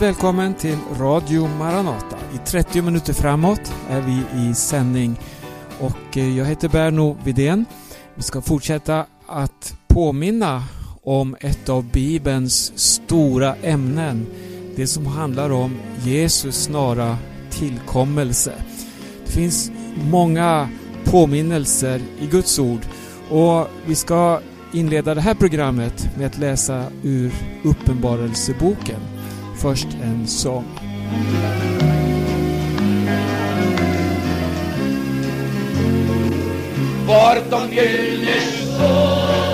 Varmt välkommen till Radio Maranata. I 30 minuter framåt är vi i sändning och eh, jag heter Berno Vidén. Vi ska fortsätta att påminna om ett av Bibelns stora ämnen. Det som handlar om Jesus snara tillkommelse. Det finns många påminnelser i Guds ord och vi ska inleda det här programmet med att läsa ur Uppenbarelseboken. Först en sång. Bortom gyllene sol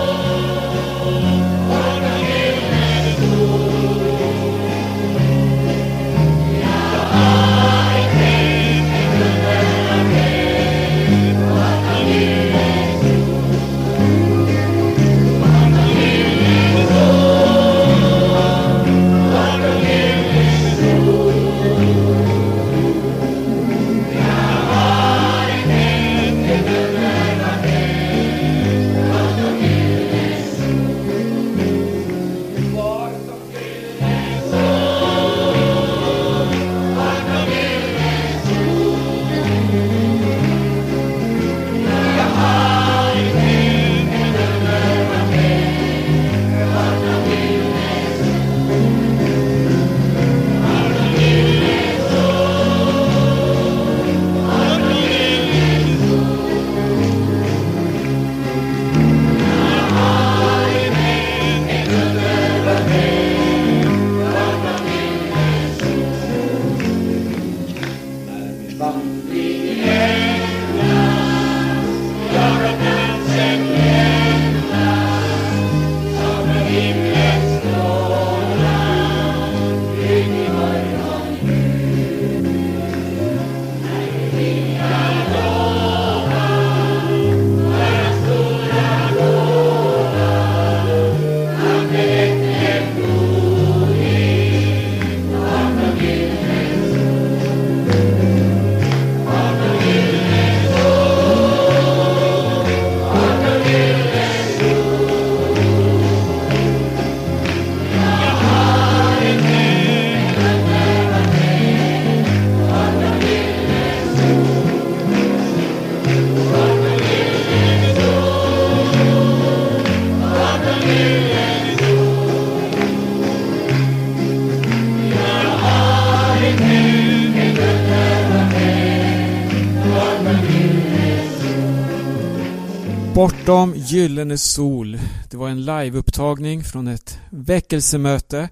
Bortom gyllene sol. Det var en liveupptagning från ett väckelsemöte.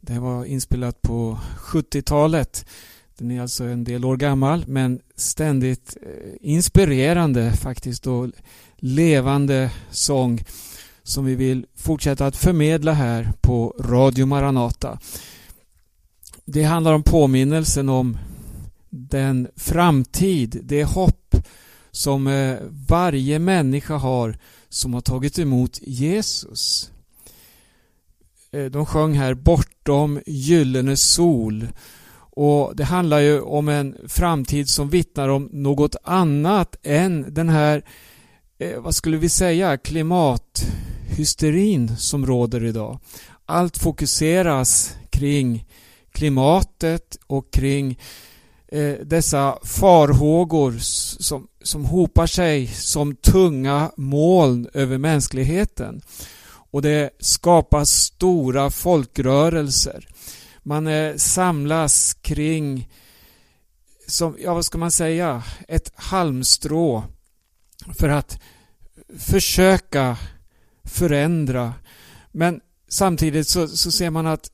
Det var inspelat på 70-talet. Den är alltså en del år gammal men ständigt eh, inspirerande faktiskt och levande sång som vi vill fortsätta att förmedla här på Radio Maranata. Det handlar om påminnelsen om den framtid, det hopp som eh, varje människa har som har tagit emot Jesus. Eh, de sjöng här Bortom gyllene sol och det handlar ju om en framtid som vittnar om något annat än den här, eh, vad skulle vi säga, klimathysterin som råder idag. Allt fokuseras kring klimatet och kring dessa farhågor som, som hopar sig som tunga moln över mänskligheten. Och det skapas stora folkrörelser. Man eh, samlas kring, som, ja vad ska man säga, ett halmstrå för att försöka förändra. Men samtidigt så, så ser man att,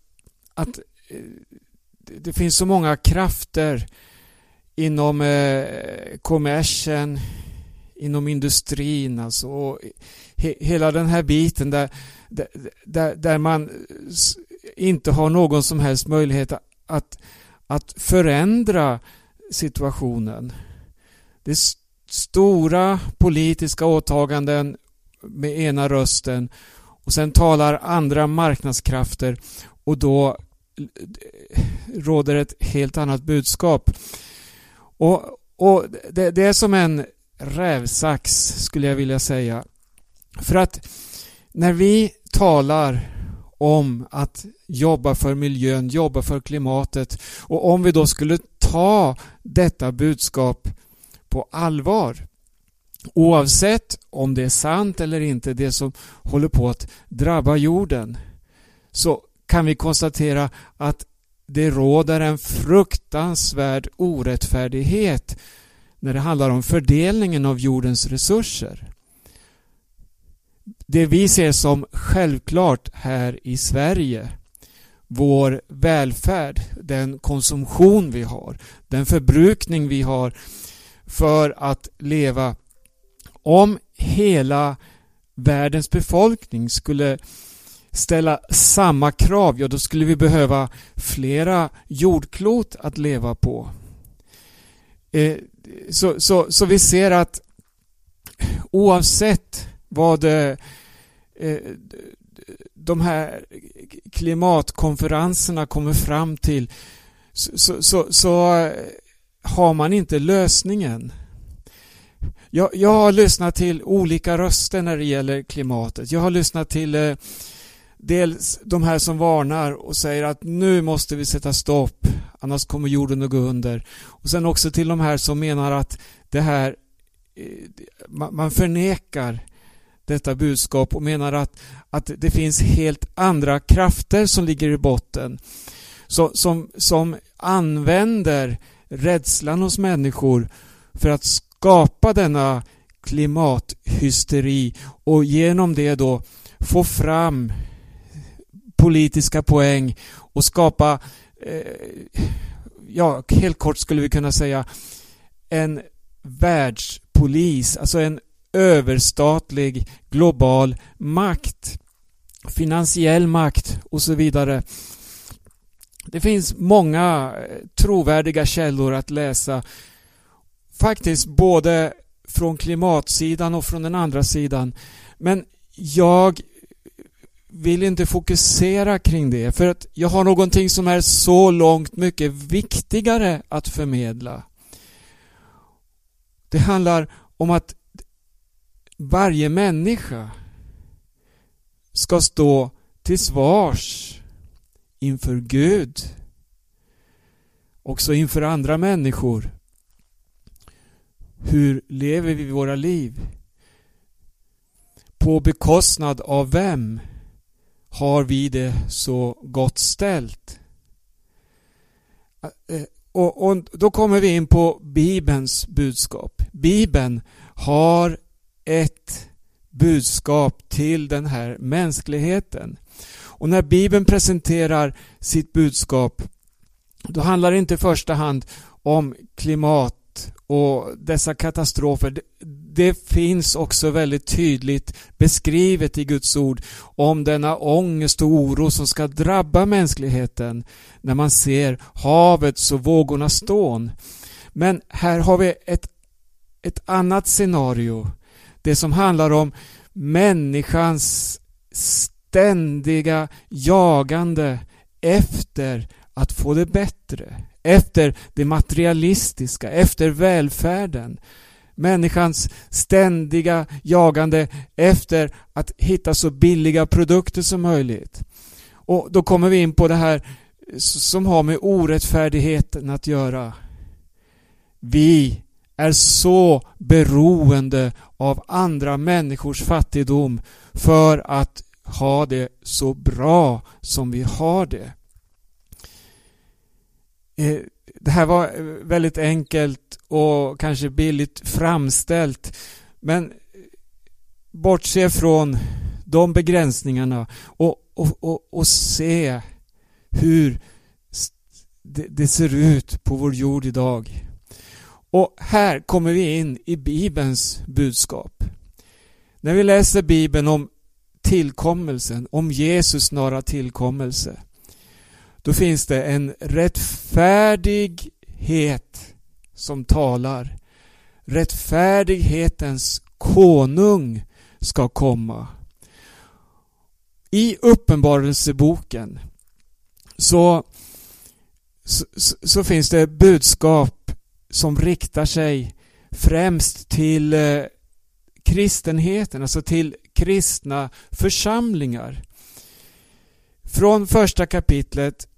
att eh, det finns så många krafter inom eh, kommersen, inom industrin alltså. Och he, hela den här biten där, där, där man inte har någon som helst möjlighet att, att förändra situationen. Det är stora politiska åtaganden med ena rösten och sen talar andra marknadskrafter och då råder ett helt annat budskap. Och, och det, det, är som en rävsax skulle jag vilja säga. För att när vi talar om att jobba för miljön, jobba för klimatet och om vi då skulle ta detta budskap på allvar oavsett om det är sant eller inte, det som håller på att drabba jorden, så kan vi konstatera att det råder en fruktansvärd orättfärdighet när det handlar om fördelningen av jordens resurser. Det vi ser som självklart här i Sverige, vår välfärd, den konsumtion vi har, den förbrukning vi har för att leva. Om hela världens befolkning skulle ställa samma krav, ja då skulle vi behöva flera jordklot att leva på. Eh, så, så, så vi ser att oavsett vad eh, eh de här klimatkonferenserna kommer fram till så, så, så eh, har man inte lösningen. Jag, jag, har lyssnat till olika röster när det gäller klimatet. Jag har lyssnat till eh, dels de här som varnar och säger att nu måste vi sätta stopp annars kommer jorden att gå under. Och sen också till de här som menar att det här eh, man förnekar detta budskap och menar att, att det finns helt andra krafter som ligger i botten. Så, som, som använder rädslan hos människor för att skapa denna klimathysteri och genom det då få fram politiska poäng och skapa, eh, ja helt kort skulle vi kunna säga, en världspolis, alltså en överstatlig global makt, finansiell makt och så vidare. Det finns många eh, trovärdiga källor att läsa. Faktiskt både från klimatsidan och från den andra sidan. Men jag vill inte fokusera kring det för att jag har någonting som är så långt mycket viktigare att förmedla. Det handlar om att varje människa ska stå till svars inför Gud. Också inför andra människor. Hur lever vi våra liv? På bekostnad av vem har vi det så gott ställt? Eh, eh, och, och då kommer vi in på Bibelns budskap. Bibeln har ett budskap till den här mänskligheten. Och när Bibeln presenterar sitt budskap då handlar det inte i första hand om klimat och dessa katastrofer. Det finns också väldigt tydligt beskrivet i Guds ord om denna ångest och oro som ska drabba mänskligheten när man ser havets och vågornas stån. Men här har vi ett, ett annat scenario det som handlar om människans ständiga jagande efter att få det bättre, efter det materialistiska, efter välfärden. Människans ständiga jagande efter att hitta så billiga produkter som möjligt. Och då kommer vi in på det här som har med orättfärdigheten att göra. Vi är så beroende av andra människors fattigdom för att ha det så bra som vi har det. Eh, det här var eh, väldigt enkelt och kanske billigt framställt men eh, bortse från de begränsningarna och, och, och, och se hur det, det ser ut på vår jord idag. Och här kommer vi in i Bibelns budskap. När vi läser Bibeln om tillkommelsen, om Jesus snara tillkommelse, då finns det en rättfärdighet som talar. Rättfärdighetens konung ska komma. I Uppenbarelseboken så, så, så finns det budskap som riktar sig främst till eh, kristenheten, alltså till kristna församlingar. från första kapitlet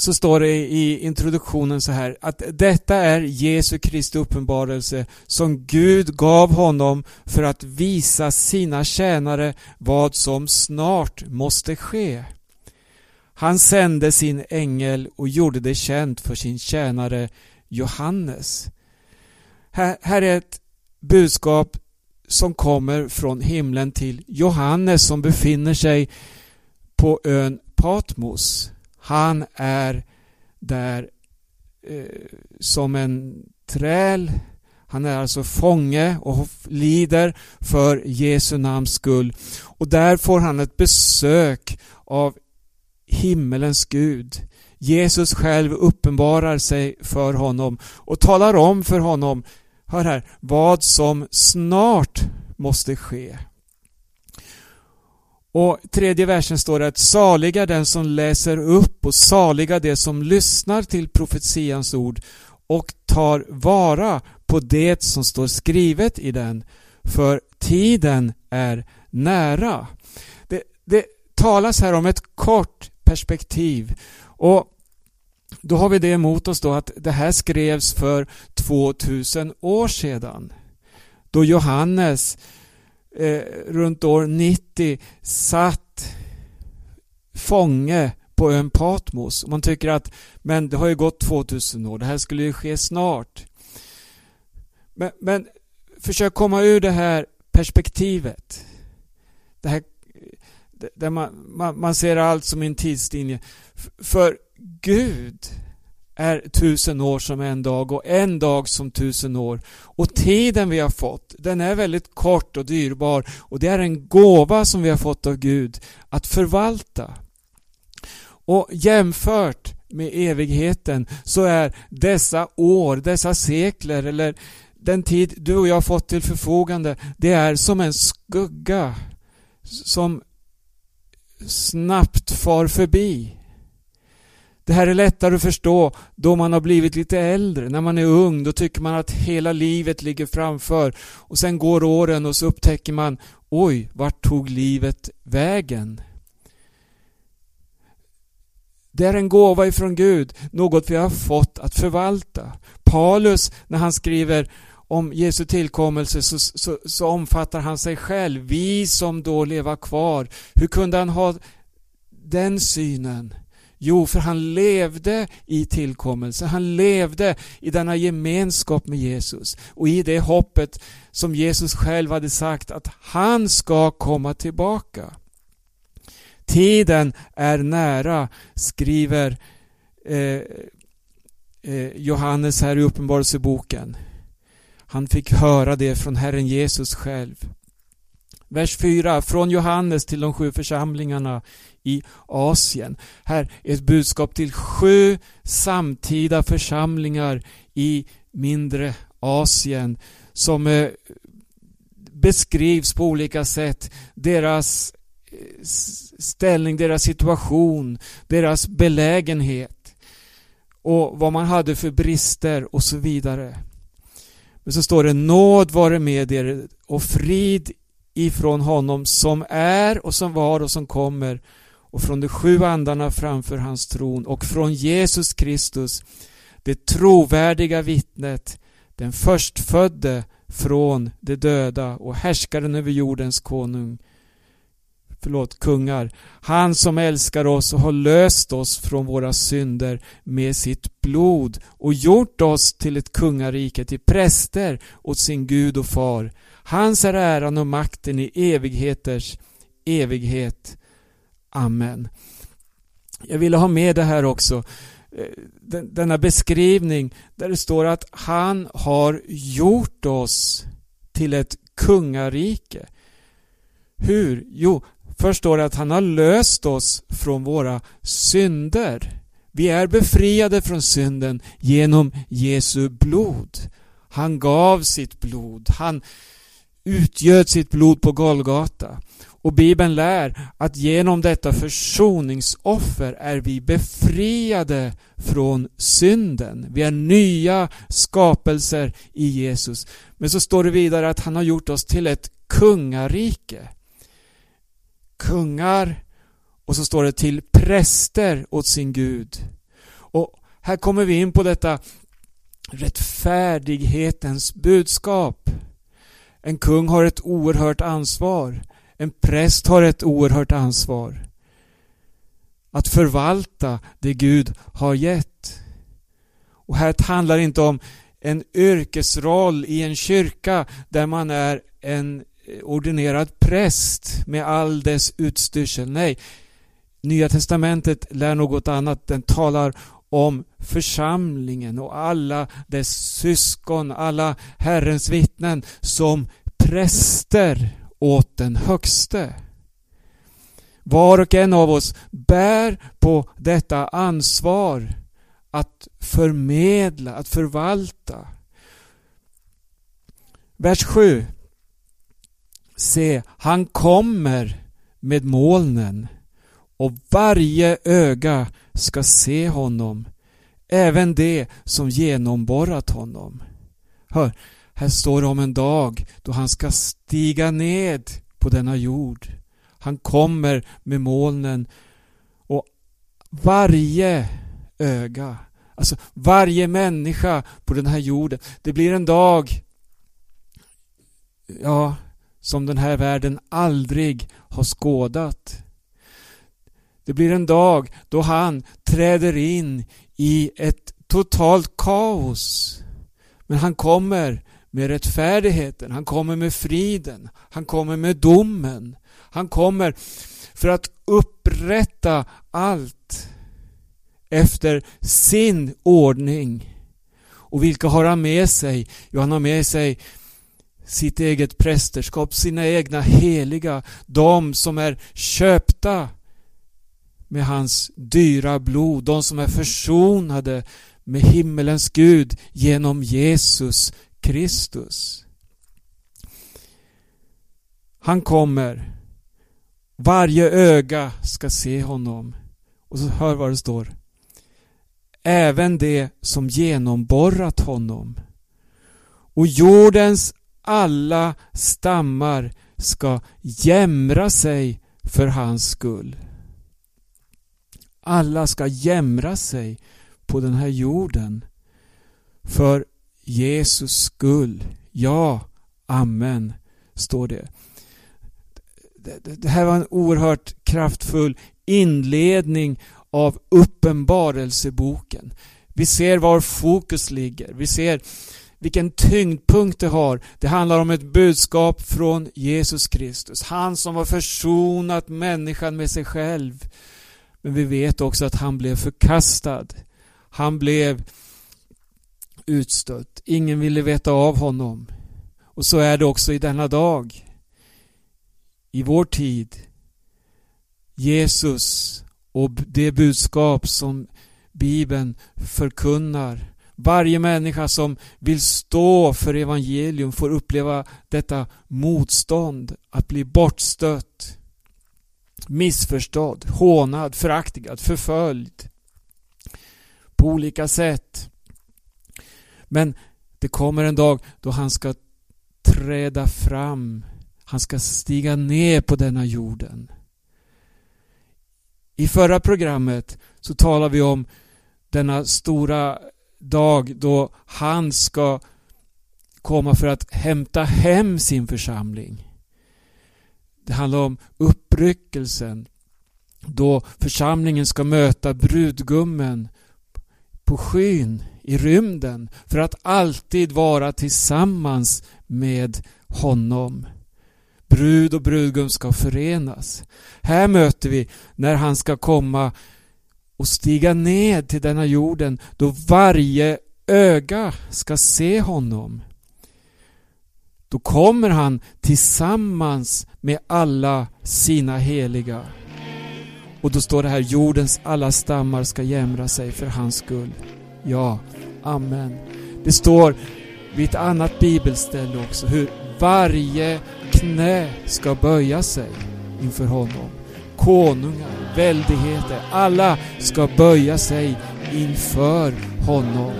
så står det i introduktionen så här att detta är Jesu Kristi uppenbarelse som Gud gav honom för att visa sina tjänare vad som snart måste ske. Han sände sin ängel och gjorde det känt för sin tjänare Johannes. Här, här är ett budskap som kommer från himlen till Johannes som befinner sig på ön Patmos. Han är där eh, som en träl. Han är alltså fånge och lider för Jesu namns skull. Och där får han ett besök av himmelens Gud. Jesus själv uppenbarar sig för honom och talar om för honom, hör här, vad som snart måste ske. Och tredje versen står det att saliga den som läser upp och saliga det som lyssnar till profetians ord och tar vara på det som står skrivet i den, för tiden är nära. Det, det talas här om ett kort perspektiv och då har vi det emot oss då att det här skrevs för 2000 år sedan. Då Johannes eh, runt år 90 satt fånge på ön Patmos. Man tycker att men det har ju gått 2000 år, det här skulle ju ske snart. Men, men försök komma ur det här perspektivet. Det här där man, man, man ser allt som en tidslinje. För Gud är tusen år som en dag och en dag som tusen år. Och tiden vi har fått, den är väldigt kort och dyrbar och det är en gåva som vi har fått av Gud att förvalta. Och jämfört med evigheten så är dessa år, dessa sekler eller den tid du och jag har fått till förfogande, det är som en skugga som snabbt far förbi. Det här är lättare att förstå då man har blivit lite äldre. När man är ung då tycker man att hela livet ligger framför och sen går åren och så upptäcker man Oj, vart tog livet vägen? Det är en gåva ifrån Gud, något vi har fått att förvalta. Paulus, när han skriver om Jesu tillkommelse så, så, så, omfattar han sig själv. Vi som då lever kvar. Hur kunde han ha den synen? Jo, för han levde i tillkommelsen, Han levde i denna gemenskap med Jesus och i det hoppet som Jesus själv hade sagt att han ska komma tillbaka. Tiden är nära, skriver eh, eh, Johannes här i Uppenbarelseboken. Han fick höra det från Herren Jesus själv. Vers 4. Från Johannes till de sju församlingarna i Asien. Här är ett budskap till sju samtida församlingar i mindre Asien som eh, beskrivs på olika sätt. Deras eh, ställning, deras situation, deras belägenhet och vad man hade för brister och så vidare. Men så står det nåd vare med er och frid ifrån honom som är och som var och som kommer och från de sju andarna framför hans tron och från Jesus Kristus det trovärdiga vittnet den förstfödde från de döda och härskaren över jordens konung förlåt, kungar. Han som älskar oss och har löst oss från våra synder med sitt blod och gjort oss till ett kungarike, till präster åt sin Gud och far. Hans är äran och makten i evigheters evighet. Amen. Jag ville ha med det här också. Eh, denna beskrivning där det står att han har gjort oss till ett kungarike. Hur? Jo, Först står det att han har löst oss från våra synder. Vi är befriade från synden genom Jesu blod. Han gav sitt blod. Han utgöt sitt blod på Golgata. Och Bibeln lär att genom detta försoningsoffer är vi befriade från synden. Vi är nya skapelser i Jesus. Men så står det vidare att han har gjort oss till ett kungarike kungar Och så står det till präster åt sin Gud. Och här kommer vi in på detta rättfärdighetens budskap. En kung har ett oerhört ansvar. En präst har ett oerhört ansvar. Att förvalta det Gud har gett. Och här handlar det inte om en yrkesroll i en kyrka där man är en ordinerad präst med all dess utstyrsel. Nej, Nya Testamentet lär något annat. Den talar om församlingen och alla dess syskon, alla Herrens vittnen som präster åt den högste. Var och en av oss bär på detta ansvar att förmedla, att förvalta. Vers 7. Se, han kommer med molnen och varje öga ska se honom, även det som genomborrat honom. Hör, här står det om en dag då han ska stiga ned på denna jord. Han kommer med molnen och varje öga, alltså varje människa på den här jorden. Det blir en dag, ja, som den här världen aldrig har skådat. Det blir en dag då han träder in i ett totalt kaos. Men han kommer med rättfärdigheten, han kommer med friden, han kommer med domen. Han kommer för att upprätta allt efter sin ordning. Och vilka har han med sig? Jo, han har med sig sitt eget prästerskap, sina egna heliga, de som är köpta med hans dyra blod, de som är försonade med himmelens Gud genom Jesus Kristus. Han kommer. Varje öga ska se honom. Och så hör vad det står. Även det som genomborrat honom. Och jordens alla stammar ska jämra sig för hans skull. Alla ska jämra sig på den här jorden för Jesus skull. Ja, Amen, står det. Det här var en oerhört kraftfull inledning av Uppenbarelseboken. Vi ser var fokus ligger. Vi ser vilken tyngdpunkt det har. Det handlar om ett budskap från Jesus Kristus. Han som har försonat människan med sig själv. Men vi vet också att han blev förkastad. Han blev utstött. Ingen ville veta av honom. Och så är det också i denna dag. I vår tid. Jesus och det budskap som Bibeln förkunnar. Varje människa som vill stå för evangelium får uppleva detta motstånd, att bli bortstött, missförstådd, hånad, föraktigad, förföljd på olika sätt. Men det kommer en dag då han ska träda fram. Han ska stiga ner på denna jorden. I förra programmet så talade vi om denna stora dag då han ska komma för att hämta hem sin församling. Det handlar om uppryckelsen då församlingen ska möta brudgummen på skyn i rymden för att alltid vara tillsammans med honom. Brud och brudgum ska förenas. Här möter vi när han ska komma och stiga ned till denna jorden då varje öga ska se honom. Då kommer han tillsammans med alla sina heliga. Och då står det här, jordens alla stammar ska jämra sig för hans skull. Ja, Amen. Det står vid ett annat bibelställe också hur varje knä ska böja sig inför honom. Konungar, väldigheter, alla ska böja sig inför honom.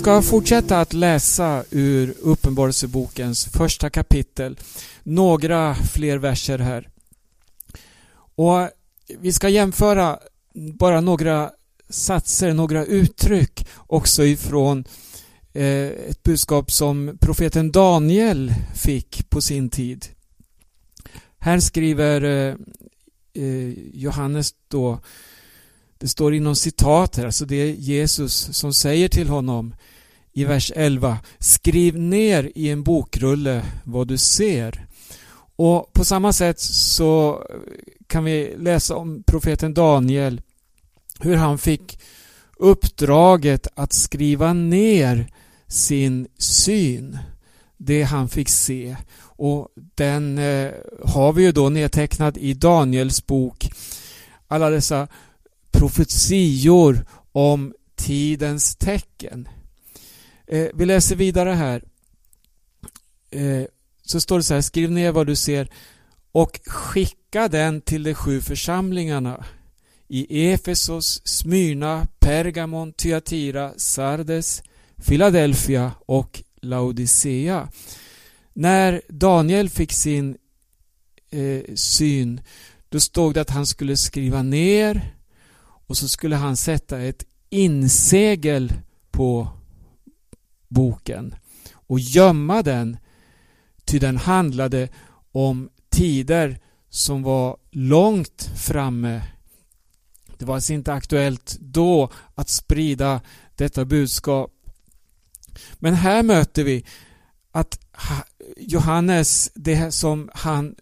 Ska fortsätta att läsa ur Uppenbarelsebokens första kapitel. Några fler verser här. Och vi ska jämföra bara några satser, några uttryck också ifrån eh, ett budskap som profeten Daniel fick på sin tid. Här skriver eh, eh, Johannes då det står inom citat här, alltså det är Jesus som säger till honom i vers 11 Skriv ner i en bokrulle vad du ser. Och på samma sätt så kan vi läsa om profeten Daniel hur han fick uppdraget att skriva ner sin syn, det han fick se. Och den eh, har vi ju då nedtecknad i Daniels bok. Alla dessa profetior om tidens tecken. Eh, vi läser vidare här. Eh, så står det så här, skriv ner vad du ser och skicka den till de sju församlingarna i Efesos, Smyrna, Pergamon, Thyatira, Sardes, Philadelphia och Laodicea. När Daniel fick sin eh, syn då stod det att han skulle skriva ner och så skulle han sätta ett insegel på boken och gömma den ty den handlade om tider som var långt framme. Det var alltså inte aktuellt då att sprida detta budskap. Men här möter vi att Johannes, det som han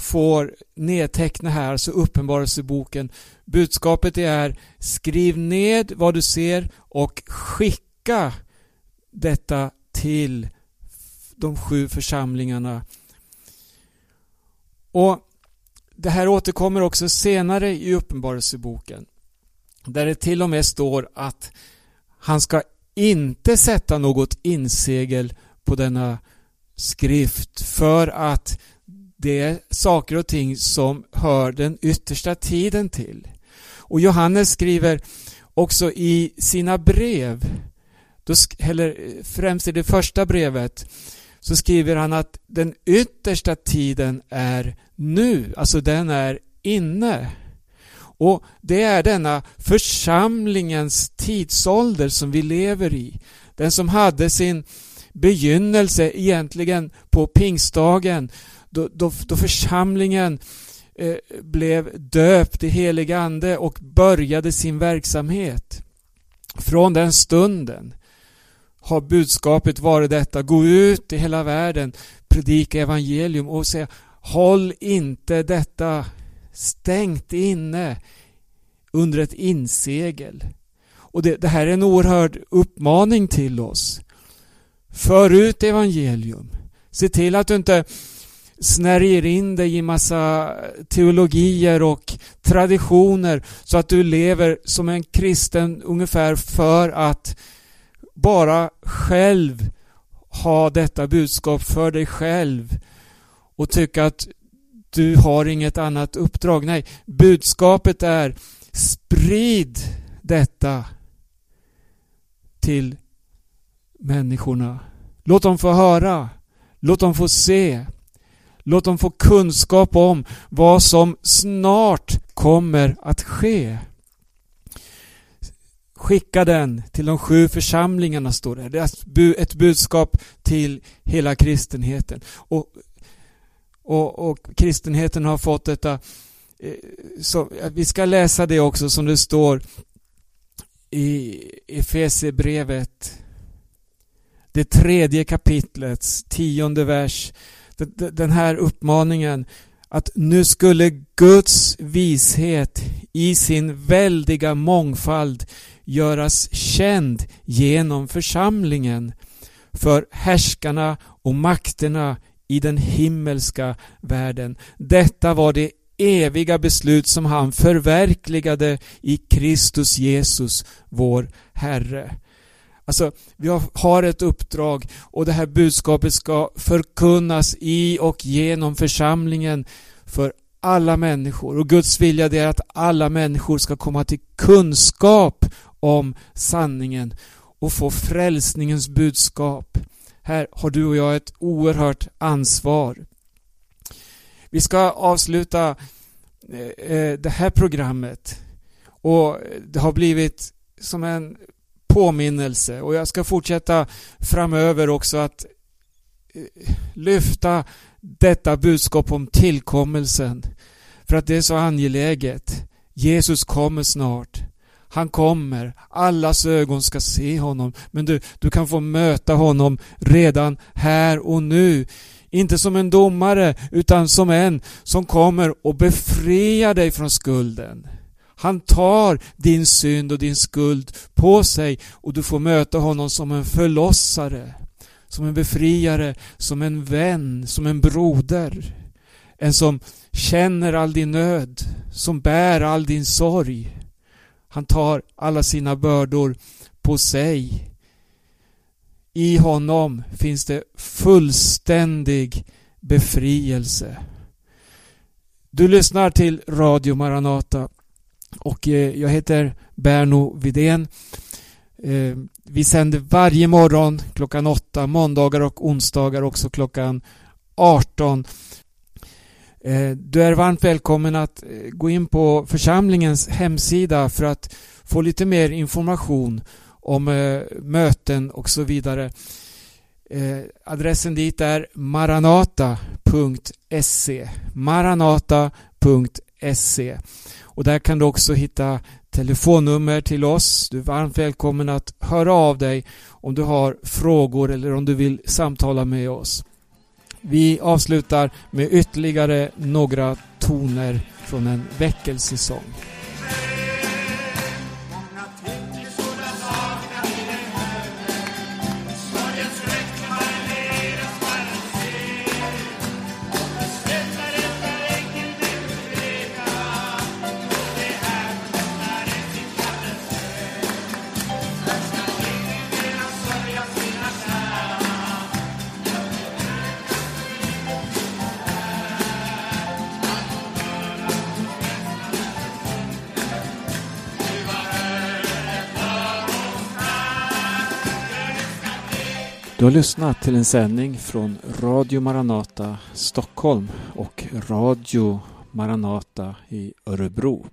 får nedteckna här, alltså uppenbarelseboken. Budskapet är skriv ned vad du ser och skicka detta till de sju församlingarna. Och Det här återkommer också senare i Uppenbarelseboken. Där det till och med står att han ska inte sätta något insegel på denna skrift för att det är saker och ting som hör den yttersta tiden till. Och Johannes skriver också i sina brev, eller eh, främst i det första brevet, så skriver han att den yttersta tiden är nu, alltså den är inne. Och det är denna församlingens tidsålder som vi lever i. Den som hade sin begynnelse egentligen på pingstdagen då, då, då församlingen eh, blev döpt i helig ande och började sin verksamhet. Från den stunden har budskapet varit detta, gå ut i hela världen, predika evangelium och säga håll inte detta stängt inne under ett insegel. Och det, det här är en oerhörd uppmaning till oss. För ut evangelium. Se till att du inte snärjer in dig i massa teologier och traditioner så att du lever som en kristen ungefär för att bara själv ha detta budskap för dig själv och tycka att du har inget annat uppdrag. Nej, budskapet är sprid detta till människorna. Låt dem få höra. Låt dem få se. Låt dem få kunskap om vad som snart kommer att ske. Skicka den till de sju församlingarna, står det. Det är ett budskap till hela kristenheten. Och, och, och kristenheten har fått detta eh, så, vi ska läsa det också som det står i Efesierbrevet det tredje kapitlets tionde vers den här uppmaningen att nu skulle Guds vishet i sin väldiga mångfald göras känd genom församlingen för härskarna och makterna i den himmelska världen. Detta var det eviga beslut som han förverkligade i Kristus Jesus, vår Herre. Alltså, vi har ett uppdrag och det här budskapet ska förkunnas i och genom församlingen för alla människor. Och Guds vilja är att alla människor ska komma till kunskap om sanningen. och få frälsningens budskap. Här har du och jag ett oerhört ansvar. Vi ska avsluta eh, eh, det här programmet och det har blivit som en påminnelse och jag ska fortsätta framöver också att eh, lyfta detta budskap om tillkommelsen. För att det är så angeläget. Jesus kommer snart. Han kommer. Allas ögon ska se honom. Men du, du kan få möta honom redan här och nu. Inte som en domare, utan som en som kommer och befriar dig från skulden. Han tar din synd och din skuld på sig och du får möta honom som en förlossare, som en befriare, som en vän, som en broder. En som känner all din nöd, som bär all din sorg. Han tar alla sina bördor på sig. I honom finns det fullständig befrielse. Du lyssnar till Radio Maranata och eh, jag heter Berno Vidén. Eh, vi sänder varje morgon klockan 8, måndagar och onsdagar också klockan 18. Eh, du är varmt välkommen att gå in på församlingens hemsida för att få lite mer information om möten och så vidare. Adressen dit är maranata.se maranata.se och där kan du också hitta telefonnummer till oss. Du är varmt välkommen att höra av dig om du har frågor eller om du vill samtala med oss. Vi avslutar med ytterligare några toner från en väckelsesång. Du har lyssnat till en sändning från Radio Maranata Stockholm och Radio Maranata i Örebro.